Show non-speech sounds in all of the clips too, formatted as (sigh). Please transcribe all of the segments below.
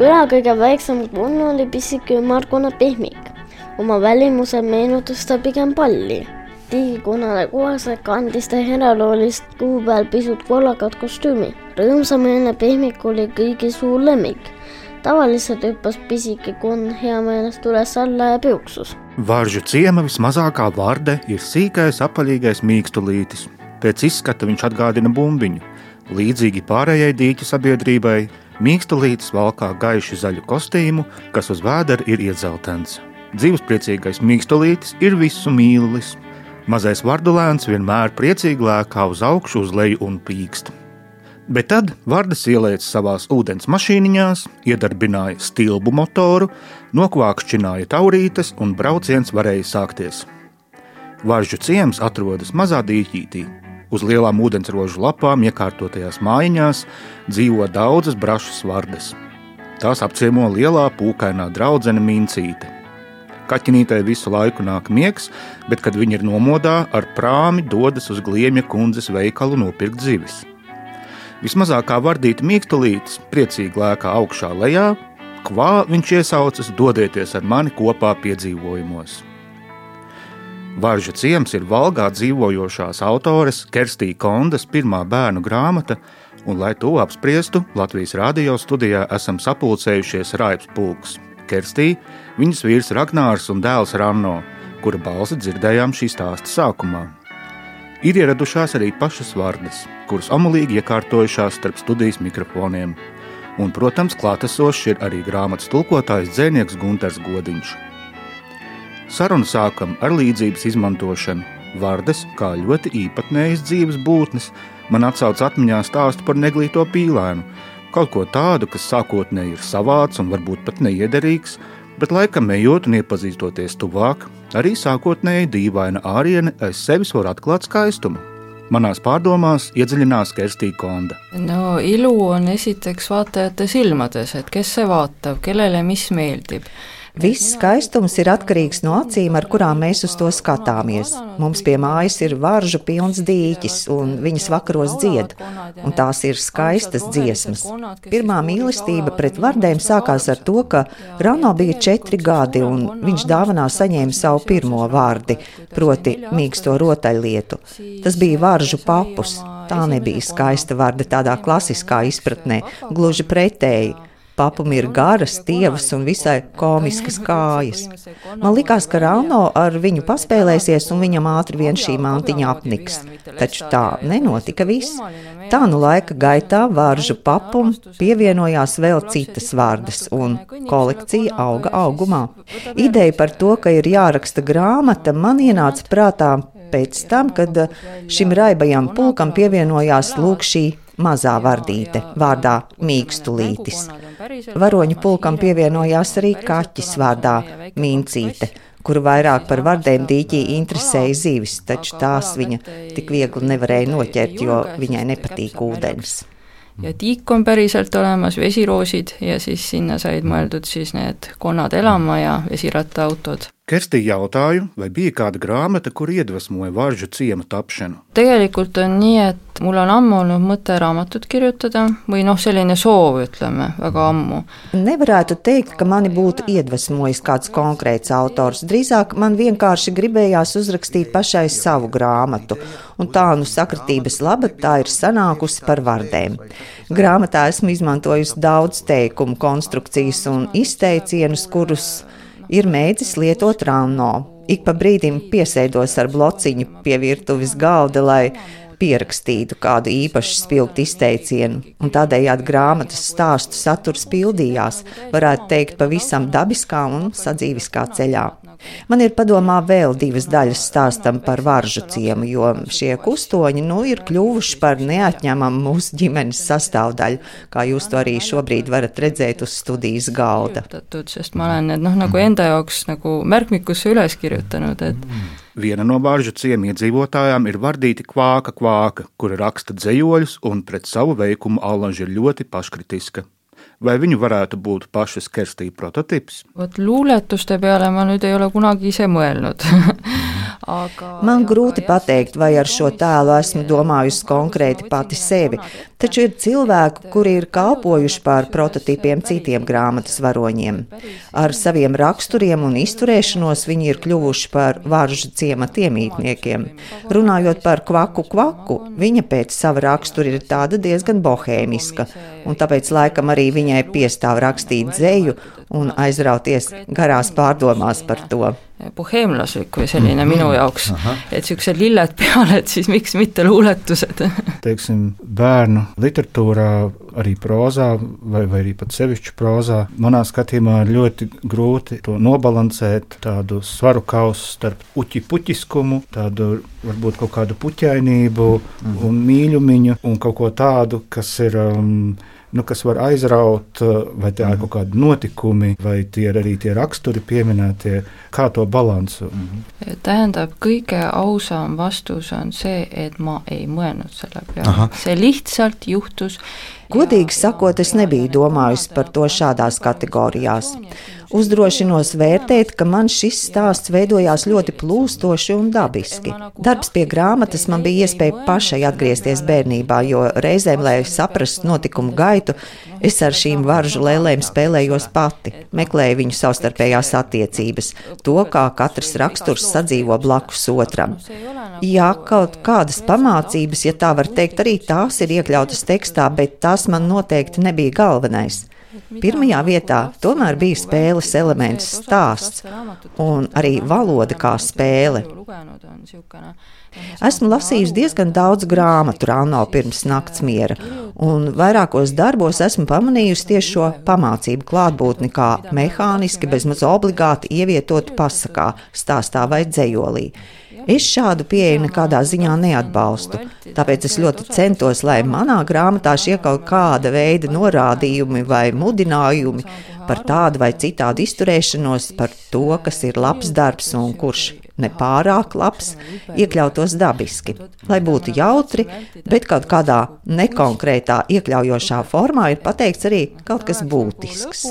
küla kõige väiksem kunn oli pisike ümmargune pehmik. oma välimuse meenutas ta pigem palli. tiigikunale kohaselt kandis ta heraloolist kuu peal pisut kollakat kostüümi. rõõmsameelne pehmik oli kõigi suur lemmik tavaliselt hüppas pisike kunn hea meelest üles-alla ja piuksus. Vāržu ciema vismazākā varde ir sīkais apaļīgais mīkstulītis. Pēc izskata viņš atgādina bumbiņu. Līdzīgi pārējai dīķu sabiedrībai, mīkstulītis valkā gaiši zaļu kostīmu, kas uz vēdera ir iedzeltens. Dzīvespriecīgais mīkstulītis ir visu mīlis. Mazais vardulēns vienmēr priecīgi lēkā uz augšu, uz leju un pīkst. Bet tad Vārdas ielēca savās ūdens mašīniņās, iedarbināja stilbu motoru, nokvākšķināja taurītes un brauciens varēja sākties. Vāržu ciems atrodas mazā dīķītī. Uz lielām ūdensrožu lapām iekārtotajās mājiņās dzīvo daudzas brašas vardas. Tās apciemo lielā pūkainā draudzene Mincīte. Kaķinītei visu laiku nāk miegs, bet, kad viņa ir nomodā, ar prāmi dodas uz Gliemja kundzes veikalu nopirkt zivis. Vismazākā vardīta mīkstulītis priecīgi lēkā augšā lejā, kvā viņš iesaucas dodieties ar mani kopā piedzīvojumos. Varža ciems ir Valgā dzīvojošās autores Kerstī Kondas pirmā bērnu grāmata, un, lai to apspriestu, Latvijas radio studijā esam sapulcējušies Raips Pulks, Kerstī, viņas vīrs Ragnārs un dēls Ranno, kura balsi dzirdējām šī stāsta sākumā. Ir ieradušās arī pašas vārdas, kuras amulīgi iekārtojušās starp studijas mikrofoniem. Un, protams, klātesošs ir arī grāmatas tulkotājs dzēnieks Gunters Godiņš. Sarunu sākam ar līdzības izmantošanu. Vārdas, kā ļoti īpatnējas dzīves būtnes, man atsauc atmiņā stāstu par neglīto pīlēnu, kaut ko tādu, kas sākotnēji ir savāds un varbūt pat neiederīgs, bet laikam ejot un iepazīstoties tuvāk, arī sākotnēji dīvaina āriene aiz sevis var atklāt skaistumu. Manās pārdomās iedziļinās Kerstīna Konda. no ilu on esiteks vaatajate silmades, et kes see vaatab, kellele mis meeldib Viss skaistums ir atkarīgs no acīm, ar kurām mēs uz to skatāmies. Mums pie mājas ir varžu pilns dīķis, un viņas vakaros dzied, un tās ir skaistas dziesmas. Pirmā mīlestība pret vardēm sākās ar to, ka Rano bija četri gadi, un viņš dāvanā saņēma savu pirmo vārdi, proti mīksto rotaļlietu. Tas bija varžu papus. Tā nebija skaista vārda tādā klasiskā izpratnē, gluži pretēji papam ir garas, tievas un visai komiskas kājas. Man likās, ka Rauno ar viņu paspēlēsies un viņam ātri vien šī mantiņa apniks. Taču tā nenotika viss. Tā nu laika gaitā vāržu papum pievienojās vēl citas vārdas, un kolekcija auga augumā. Ideja par to, ka ir jāraksta grāmata, man ienāca prātā pēc tam, kad šim raibajam pulkam pievienojās lūk šī mazā vardīte vārdā Mīkstulītis. Varoņu pulkam pievienojās arī kaķis vārdā Mīncīte kuru vairāk par vardēm dīķī interesēja zivis, taču tās viņa tik viegli nevarēja noķert, jo viņai nepatīk ūdens. ja tiik on päriselt olemas, vesiroosid ja siis sinna said mõeldud siis need konnad elama ja vesirattaautod Kerstī jautāju, vai bija kāda grāmata, kur iedvesmoja varžu ciemu tapšanu. tegelikult on nii, et mul on ammu olnud mõte raamatut kirjutada või noh, selline soov, ütleme, väga ammu. Nevarētu teikt, ka mani būtu iedvesmojis kāds konkrēts autors. Drīzāk man vienkārši gribējās uzrakstīt pašai savu grāmatu, un tā nu sakritības laba tā ir sanākusi par vardēm. Grāmatā esmu izmantojusi daudz teikumu, konstrukcijas un izteicienus, kurus ir mēģis lietot rāno. Ik pa brīdim piesēdos ar blociņu pie virtuves galda, lai pierakstītu kādu īpašu spilgtu izteicienu, un tādējādi grāmatas stāstu saturs pildījās, varētu teikt, pavisam dabiskā un sadzīviskā ceļā. Man ir padomā vēl divas daļas stāstam par varžu ciemu, jo šie kustoņi nu, ir kļuvuši par neatņemamu mūsu ģimenes sastāvdaļu, kā jūs to arī šobrīd varat redzēt uz studijas galda. sest ma olen need noh, nagu enda jaoks nagu märkmikusse üles kirjutanud, et Viena no varžu ciemu iedzīvotājām ir Vardīti Kvāka Kvāka, kura raksta dzējoļus un pret savu veikumu allaži ir ļoti paškritiska vai viņu varētu būt pašas Kerstīna prototyps? vot luuletuste peale ma nüüd ei ole kunagi ise mõelnud (laughs) Man grūti pateikt, vai ar šo tēlu esmu domājusi konkrēti pati sevi, taču ir cilvēki, kuri ir kalpojuši par prototipiem citiem grāmatas varoņiem. Ar saviem raksturiem un izturēšanos viņi ir kļuvuši par varžu ciemata iemītniekiem. Runājot par kvaku kvaku, viņa pēc sava rakstura ir tāda diezgan bohēmiska, un tāpēc laikam arī viņai piestāv rakstīt dzēju un aizrauties garās pārdomās par to boheemlaslik või selline minu mhm. jaoks, et niisugused lilled (laughs) peal, et siis miks mitte luuletused (laughs) teiksim, bērnu literatūrā, arī prozā, vai, vai arī pat sevišķi prozā, manā skatījumā ir ļoti grūti to nobalansēt, tādu svaru kausu starp uķi-puķiskumu, tādu varbūt kaut kādu puķainību mm. un mīļumiņu un kaut ko tādu, kas ir. Um, nu, kas var aizraut, eh, vai tie ir mm. kaut kādi notikumi, vai tie ir arī tie raksturi pieminētie, kā to balansu. Mm. tähendab, kõige ausam vastus on see, et ma ei mõelnud selle peale, see lihtsalt juhtus Godīgi sakot, es nebiju domājusi par to šādās kategorijās. Uzdrošinos vērtēt, ka man šis stāsts veidojās ļoti plūstoši un dabiski. Darbs pie grāmatas man bija iespēja pašai atgriezties bērnībā, jo reizēm, lai saprastu notikumu gaitu, es ar šīm varžu lēlēm spēlējos pati, meklēju viņu savstarpējās attiecības, to, kā katrs raksturs sadzīvo blakus otram. Jā, kaut kādas pamācības, ja tā var teikt, arī tās ir iekļautas tekstā, bet tās man noteikti nebija galvenais. Pirmajā vietā tomēr bija spēles elements, stāsts un arī valoda kā spēle. Esmu lasījusi diezgan daudz grāmatu Rāno pirms nakts miera, un vairākos darbos esmu pamanījusi tieši šo pamācību klātbūtni kā mehāniski, bezmaz obligāti ievietotu pasakā, stāstā vai dzējolī. Es šādu pieeju nekādā ziņā neatbalstu, tāpēc es ļoti centos, lai manā grāmatā šie kaut kāda veida norādījumi vai mudinājumi par tādu vai citādu izturēšanos, par to, kas ir labs darbs un kurš ne pārāk labs, iekļautos dabiski, lai būtu jautri, bet kaut kādā nekonkrētā, iekļaujošā formā ir pateikts arī kaut kas būtisks.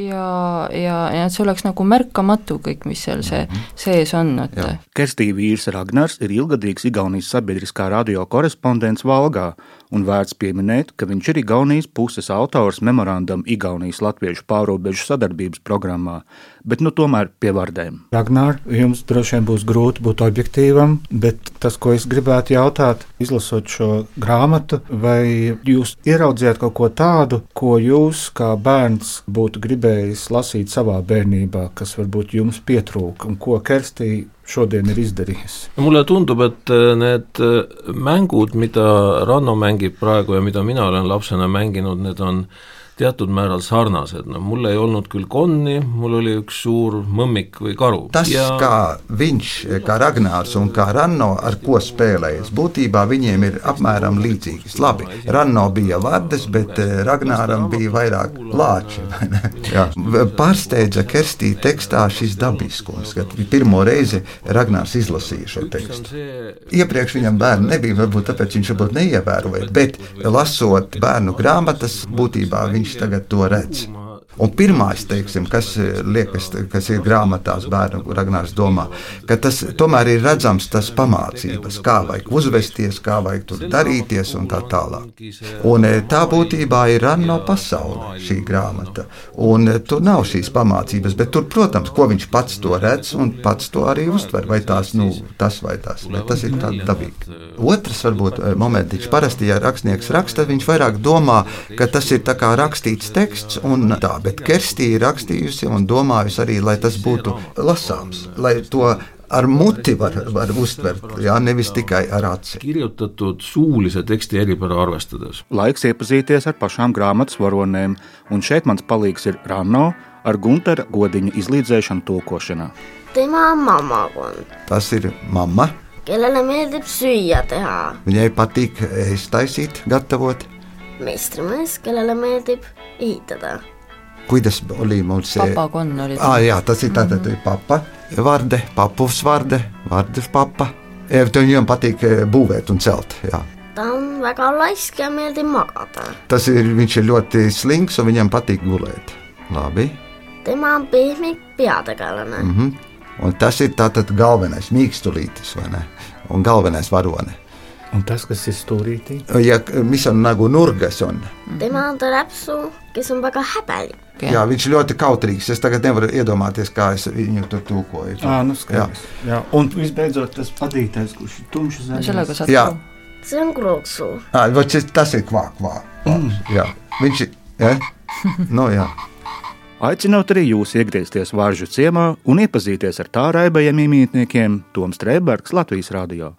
ja, ja, ja see oleks nagu märkamatu kõik, mis seal see sees on. Kerstī vīrs Ragnars ir ilgadīgs Igaunijas sabiedriskā radio korespondents Valgā un vērts pieminēt, ka viņš ir Igaunijas puses autors memorandam Igaunijas latviešu pārobežu sadarbības programmā, bet nu tomēr pie vārdiem. Ragnār, jums droši vien būs grūti būt objektīvam, bet tas, ko es gribētu jautāt, izlasot šo grāmatu, vai jūs ieraudzījāt kaut ko tādu, ko jūs kā bērns būtu gribējis lasīt savā bērnībā, kas varbūt jums pietrūka un ko Kerstī šodien ir izdarījis? mulle tundub, et äh, need äh, mängud, mida Ranno mängib praegu ja mida mina olen lapsena mänginud, need on teatud määral sarnased, no mul ei olnud küll konni, mul oli üks suur mõmmik või karu. tas ja... kā viņš, kā Ragnārs un kā Ranno ar ko spēlējas, būtībā viņiem ir apmēram līdzīgas. Labi, Ranno bija vardes, bet eh, Ragnāram bija vairāk lāči. (laughs) Pārsteidza Kerstī tekstā šis dabiskums, kad pirmo reizi Ragnārs izlasīja šo tekstu. Iepriekš viņam bērnu nebija, varbūt tāpēc viņš varbūt neievēroja, bet lasot bērnu grāmatas, būtībā viņš viņš tagad to redz. Un pirmais, teiksim, kas eh, liekas, kas ir grāmatās, bērnu Ragnārs domā, ka tas tomēr ir redzams tas pamācības, kā vajag uzvesties, kā vajag tur darīties un tā tālāk. Un eh, tā būtībā ir Anno pasaule, šī grāmata. Un eh, tur nav šīs pamācības, bet tur, protams, ko viņš pats to redz un pats to arī uztver, vai tās, nu, tas vai tas, bet tas ir tā dabīgi. Otrs, varbūt, momentiņš, parasti, ja rakstnieks raksta, viņš vairāk domā, ka tas ir tā kā rakstīts teksts un tā bet Kerstī ir rakstījusi un domājusi arī, lai tas būtu lasāms, lai to ar muti var, var uztvert, jā, nevis tikai ar aci. kirjutatud suulise teksti eripära arvestades. Laiks iepazīties ar pašām grāmatas varonēm, un šeit mans palīgs ir Ranno ar Guntera godiņa izlīdzēšanu tulkošanā. tema on mammakond. Tas ir mamma. kellele meeldib süüa teha. Viņai patīk ēst taisīt, gatavot. meistrimees, kellele meeldib ehitada kuidas oli mul see. papakonn oli see ah,. jaa, tas ir tātad mm -hmm. papa, Varde, papuvs Varde, Vardes papa. Viņam patīk eh, būvēt un celt. Jā. ta on väga laisk ja meeldib magada. tas ir, viņš ir ļoti slings un viņam patīk gulēt. Labi. tema on pehmik peategelane mm. -hmm. Un tas ir tātad galvenais mīkstulītis, vai ne? Un galvenais varone. Un tas, kas ir stūrītī? Ja, mis on nagu nurgas on. tema on ta räpsu, kes on väga häbelik. Jah. Jā, viņš ļoti kautrīgs. Es tagad nevaru iedomāties, kā es viņu tur tūkoju. Jā, nu skaidrs. Jā. Un visbeidzot, tas padītais, kurš ir tumšs saad Jā. vot šis, tas ir kvāk, kvāk. Mm. Jā, viņš ir. Ja? No, jā. Aicinot arī jūs iegriezties Vāržu ciemā un iepazīties ar tā raibajiem iemītniekiem Toms Trēbergs Latvijas radio.